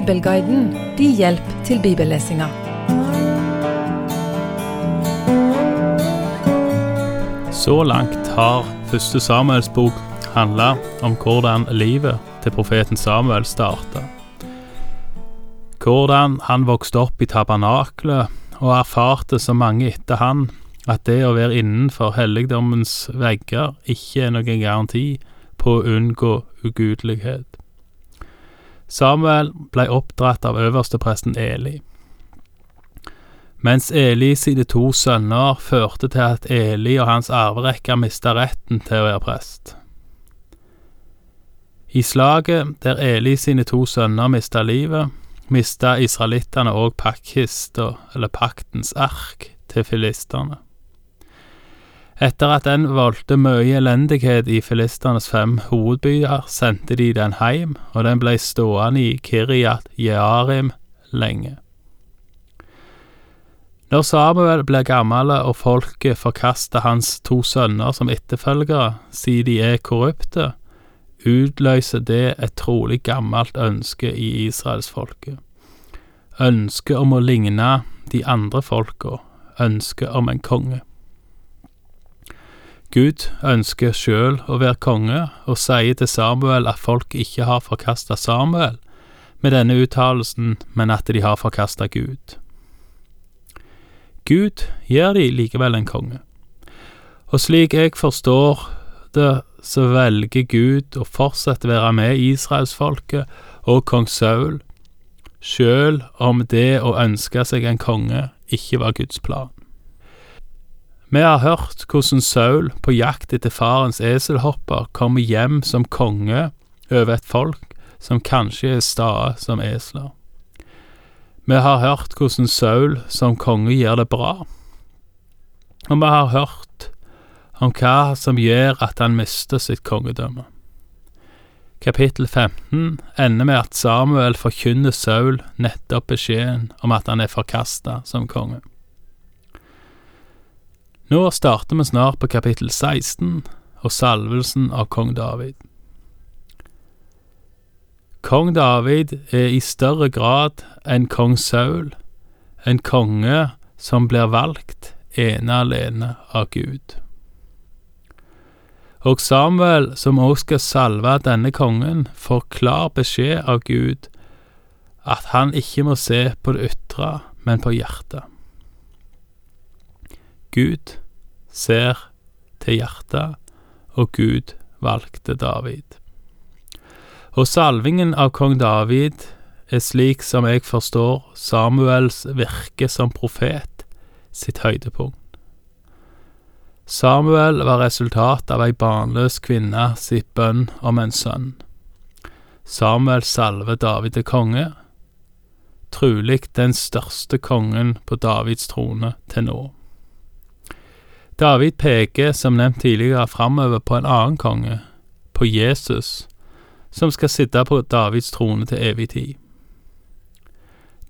Bibelguiden din hjelp til bibellesinga. Så langt har første Samuels bok handla om hvordan livet til profeten Samuel starta. Hvordan han vokste opp i tabernaklet og erfarte så mange etter han at det å være innenfor helligdommens vegger ikke er noen garanti på å unngå ugudelighet. Samuel ble oppdratt av øverstepresten Eli. Mens Eli sine to sønner førte til at Eli og hans arverekker mista retten til å være prest. I slaget der Eli sine to sønner mista livet, mista israelittene òg pakkhista, eller paktens ark, til filistene. Etter at den voldte mye elendighet i filisternes fem hovedbyer, sendte de den heim, og den blei stående i Kiryat Jearim lenge. Når Samuel ble gammel og folket forkaster hans to sønner som etterfølgere, siden de er korrupte, utløser det et trolig gammelt ønske i israelsfolket. Ønsket om å ligne de andre folka, ønsket om en konge. Gud ønsker sjøl å være konge, og sier til Samuel at folk ikke har forkasta Samuel med denne uttalelsen, men at de har forkasta Gud. Gud gir de likevel en konge. Og slik jeg forstår det, så velger Gud å fortsette å være med israelsfolket og kong Saul, sjøl om det å ønske seg en konge ikke var Guds plan. Vi har hørt hvordan Saul, på jakt etter farens eselhopper, kommer hjem som konge over et folk som kanskje er stae som esler. Vi har hørt hvordan Saul som konge gjør det bra, og vi har hørt om hva som gjør at han mister sitt kongedømme. Kapittel 15 ender med at Samuel forkynner Saul nettopp beskjeden om at han er forkasta som konge. Nå starter vi snart på kapittel 16 og salvelsen av kong David. Kong David er i større grad enn kong Saul en konge som blir valgt ene alene av Gud. Og Samuel, som også skal salve denne kongen, får klar beskjed av Gud at han ikke må se på det ytre, men på hjertet. Gud ser til hjertet, og Gud valgte David. Og salvingen av kong David er slik som jeg forstår Samuels virke som profet sitt høydepunkt. Samuel var resultat av ei barnløs kvinne sitt bønn om en sønn. Samuel salver David til konge, trulig den største kongen på Davids trone til nå. David peker, som nevnt tidligere, framover på en annen konge, på Jesus, som skal sitte på Davids trone til evig tid.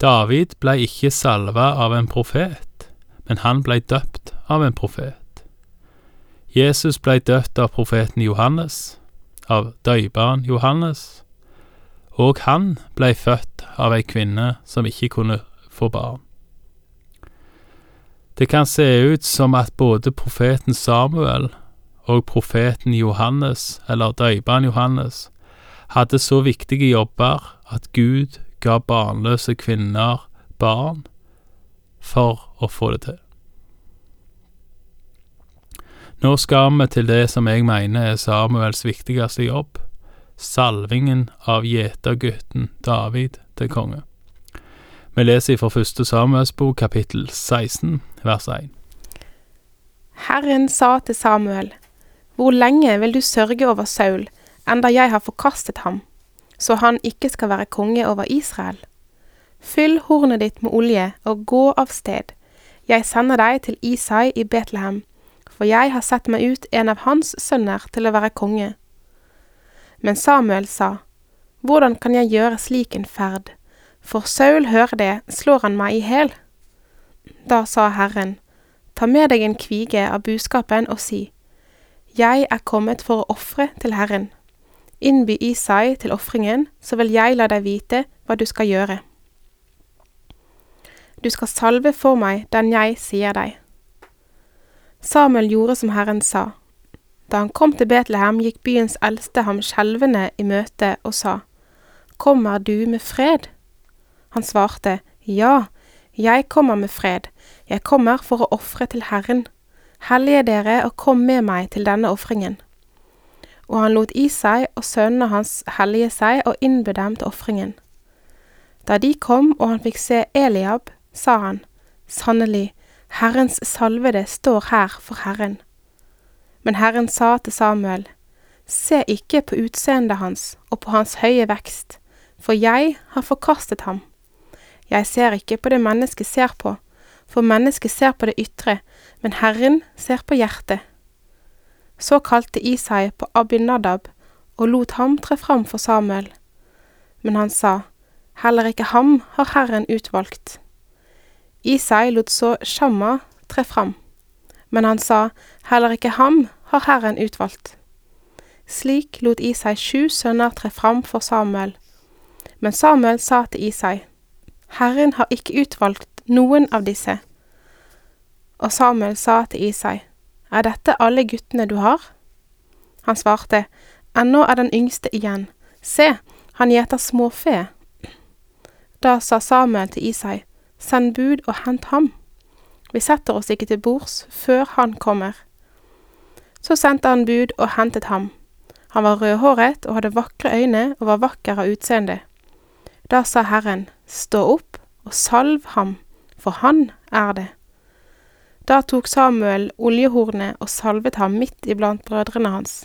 David ble ikke salva av en profet, men han ble døpt av en profet. Jesus ble døpt av profeten Johannes, av døyperen Johannes, og han ble født av ei kvinne som ikke kunne få barn. Det kan se ut som at både profeten Samuel og profeten Johannes, eller døyperen Johannes, hadde så viktige jobber at Gud ga barnløse kvinner barn for å få det til. Nå skal vi til det som jeg mener er Samuels viktigste jobb, salvingen av gjetergutten David til konge. Vi leser fra første Samuels bok, kapittel 16, vers 1. Herren sa til Samuel, Hvor lenge vil du sørge over Saul, enda jeg har forkastet ham, så han ikke skal være konge over Israel. Fyll hornet ditt med olje og gå av sted. Jeg sender deg til Isai i Betlehem, for jeg har sett meg ut en av hans sønner til å være konge. Men Samuel sa, Hvordan kan jeg gjøre slik en ferd? For Saul hører det, slår han meg i hæl. Da sa Herren, Ta med deg en kvige av buskapen og si, Jeg er kommet for å ofre til Herren. innby Isai til ofringen, så vil jeg la deg vite hva du skal gjøre. Du skal salve for meg den jeg sier deg. Samuel gjorde som Herren sa. Da han kom til Betlehem, gikk byens eldste ham skjelvende i møte og sa, Kommer du med fred? Han svarte, Ja, jeg kommer med fred, jeg kommer for å ofre til Herren. Hellige dere og kom med meg til denne ofringen. Og han lot Isai og sønnene hans hellige seg og innbød dem til ofringen. Da de kom og han fikk se Eliab, sa han, Sannelig, Herrens salvede står her for Herren. Men Herren sa til Samuel, Se ikke på utseendet hans og på hans høye vekst, for jeg har forkastet ham. Jeg ser ikke på det mennesket ser på, for mennesket ser på det ytre, men Herren ser på hjertet. Så kalte Isai på Abinadab og lot ham tre fram for Samuel. Men han sa, Heller ikke ham har Herren utvalgt. Isai lot så Shamma tre fram, men han sa, Heller ikke ham har Herren utvalgt. Slik lot Isai sju sønner tre fram for Samuel. Men Samuel sa til Isai, Herren har ikke utvalgt noen av disse. Og Samuel sa til Isai, Er dette alle guttene du har? Han svarte, Ennå er den yngste igjen. Se, han gjeter småfe. Da sa Samuel til Isai, Send bud og hent ham. Vi setter oss ikke til bords før han kommer. Så sendte han bud og hentet ham. Han var rødhåret og hadde vakre øyne og var vakker av utseende. Da sa Herren, Stå opp og salv ham, for han er det. Da tok Samuel oljehornet og salvet ham midt iblant brødrene hans.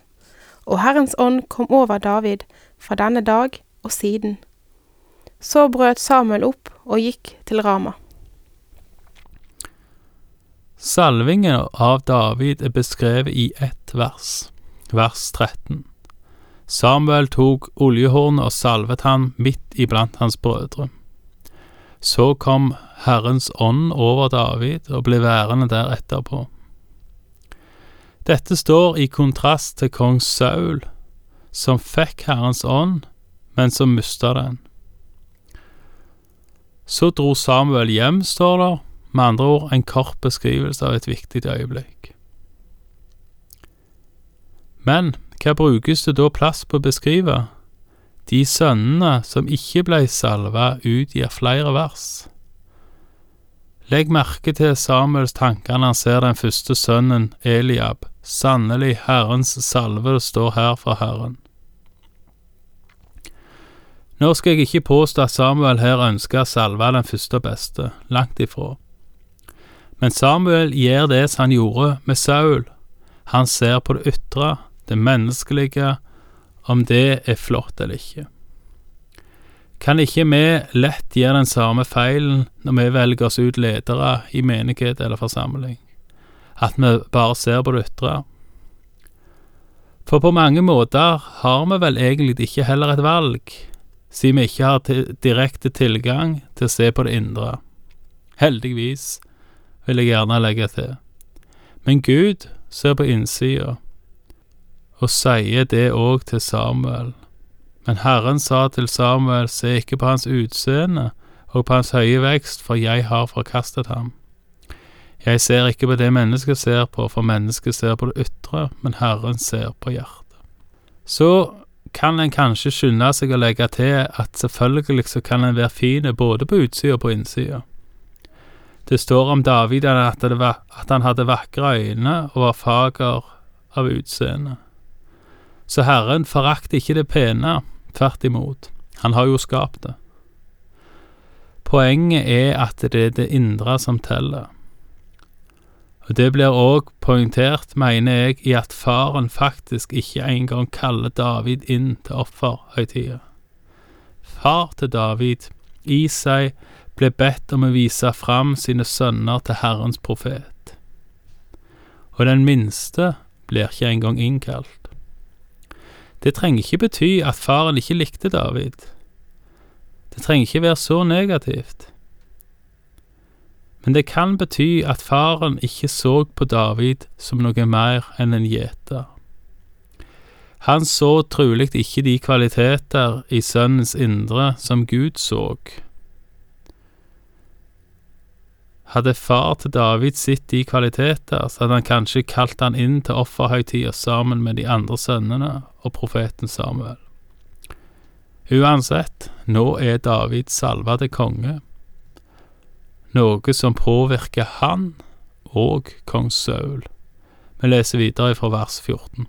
Og Herrens ånd kom over David fra denne dag og siden. Så brøt Samuel opp og gikk til Rama. Salvingen av David er beskrevet i ett vers, vers 13. Samuel tok oljehornet og salvet ham midt iblant hans brødre. Så kom Herrens ånd over David og ble værende der etterpå. Dette står i kontrast til kong Saul, som fikk Herrens ånd, men som mista den. Så dro Samuel hjem, står det, med andre ord en kort beskrivelse av et viktig øyeblikk. Men hva brukes det da plass på å beskrive? De sønnene som ikke blei salva, utgir flere vers. Legg merke til Samuels tanker når han ser den første sønnen, Eliab. Sannelig, Herrens salve står her for Herren. Nå skal jeg ikke påstå at Samuel her ønsker å salve den første og beste, langt ifra. Men Samuel gjør det som han gjorde med Saul. Han ser på det ytre, det menneskelige, om det er flott eller ikke. Kan ikke vi lett gjøre den samme feilen når vi velger oss ut ledere i menighet eller forsamling? At vi bare ser på det ytre? For på mange måter har vi vel egentlig ikke heller et valg, siden vi ikke har direkte tilgang til å se på det indre. Heldigvis vil jeg gjerne legge til. Men Gud ser på innsida, og sier det òg til Samuel. Men Herren sa til Samuel, se ikke på hans utseende og på hans høye vekst, for jeg har forkastet ham. Jeg ser ikke på det mennesket ser på, for mennesket ser på det ytre, men Herren ser på hjertet. Så kan en kanskje skynde seg å legge til at selvfølgelig så kan en være fin både på utsida og på innsida. Det står om David at, var, at han hadde vakre øyne og var fager av utseende. Så Herren forakter ikke det pene, tvert imot, han har jo skapt det. Poenget er at det er det indre som teller. Og det blir òg poengtert, mener jeg, i at faren faktisk ikke engang kaller David inn til offerhøytida. Far til David, Isai, ble bedt om å vise fram sine sønner til Herrens profet. Og den minste blir ikke engang innkalt. Det trenger ikke bety at faren ikke likte David. Det trenger ikke være så negativt. Men det kan bety at faren ikke så på David som noe mer enn en gjeter. Han så trolig ikke de kvaliteter i sønnens indre som Gud så. Hadde far til David sett de kvaliteter, så hadde han kanskje kalt han inn til offerhøytida sammen med de andre sønnene og profeten Samuel. Uansett, nå er David salva til konge, noe som påvirker han og kong Saul. Vi leser videre fra vers 14.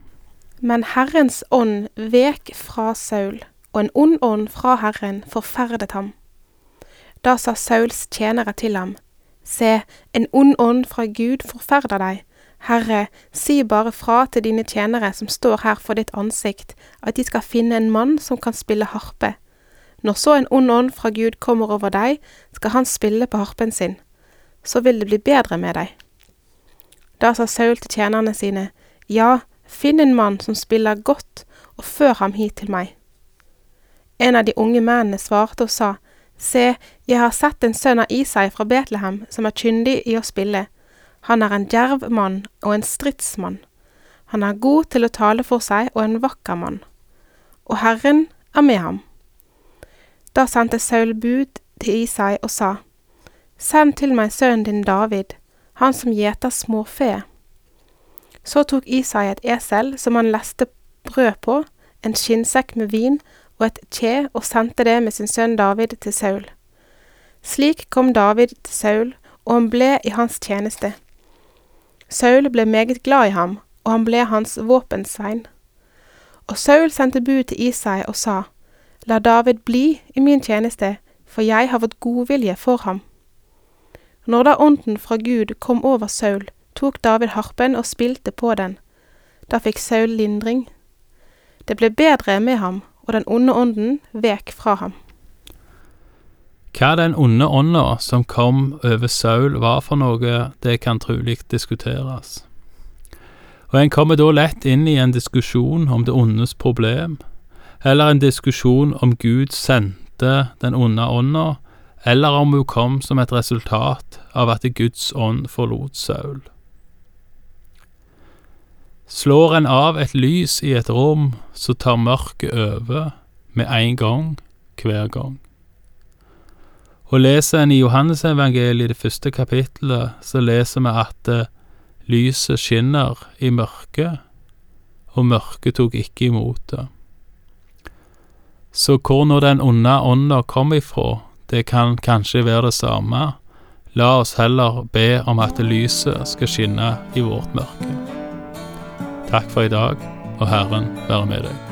Men Herrens ånd vek fra Saul, og en ond ånd fra Herren forferdet ham. Da sa Sauls tjenere til ham, Se, en ond ånd fra Gud forferder deg. Herre, si bare fra til dine tjenere som står her for ditt ansikt, at de skal finne en mann som kan spille harpe. Når så en ond ånd fra Gud kommer over deg, skal han spille på harpen sin. Så vil det bli bedre med deg. Da sa Saul til tjenerne sine, Ja, finn en mann som spiller godt, og før ham hit til meg. En av de unge mennene svarte og sa, Se, jeg har sett en sønn av Isai fra Betlehem som er kyndig i å spille. Han er en djerv mann og en stridsmann. Han er god til å tale for seg og en vakker mann. Og Herren er med ham. Da sendte Saul bud til Isai og sa, Send til meg sønnen din David, han som gjeter småfe. Så tok Isai et esel som han leste brød på, en skinnsekk med vin og et kje og sendte det med sin sønn David til Saul. Slik kom David til Saul, og han ble i hans tjeneste. Saul ble meget glad i ham, og han ble hans våpensvein. Og Saul sendte bud til Isai og sa, La David bli i min tjeneste, for jeg har fått godvilje for ham. Når da ånden fra Gud kom over Saul, tok David harpen og spilte på den. Da fikk Saul lindring. Det ble bedre med ham, og den onde ånden vek fra ham. Hva den onde ånda som kom over Saul var for noe, det kan trolig diskuteres. Og en kommer da lett inn i en diskusjon om det ondes problem, eller en diskusjon om Gud sendte den onde ånda, eller om hun kom som et resultat av at Guds ånd forlot Saul. Slår en av et lys i et rom, så tar mørket over med en gang hver gang. Og leser en i Johannesevangeliet, det første kapittelet, så leser vi at uh, lyset skinner i mørket, og mørket tok ikke imot det. Så hvor nå den onde ånda kom ifra, det kan kanskje være det samme. La oss heller be om at lyset skal skinne i vårt mørke. Takk for i dag, og Herren være med deg.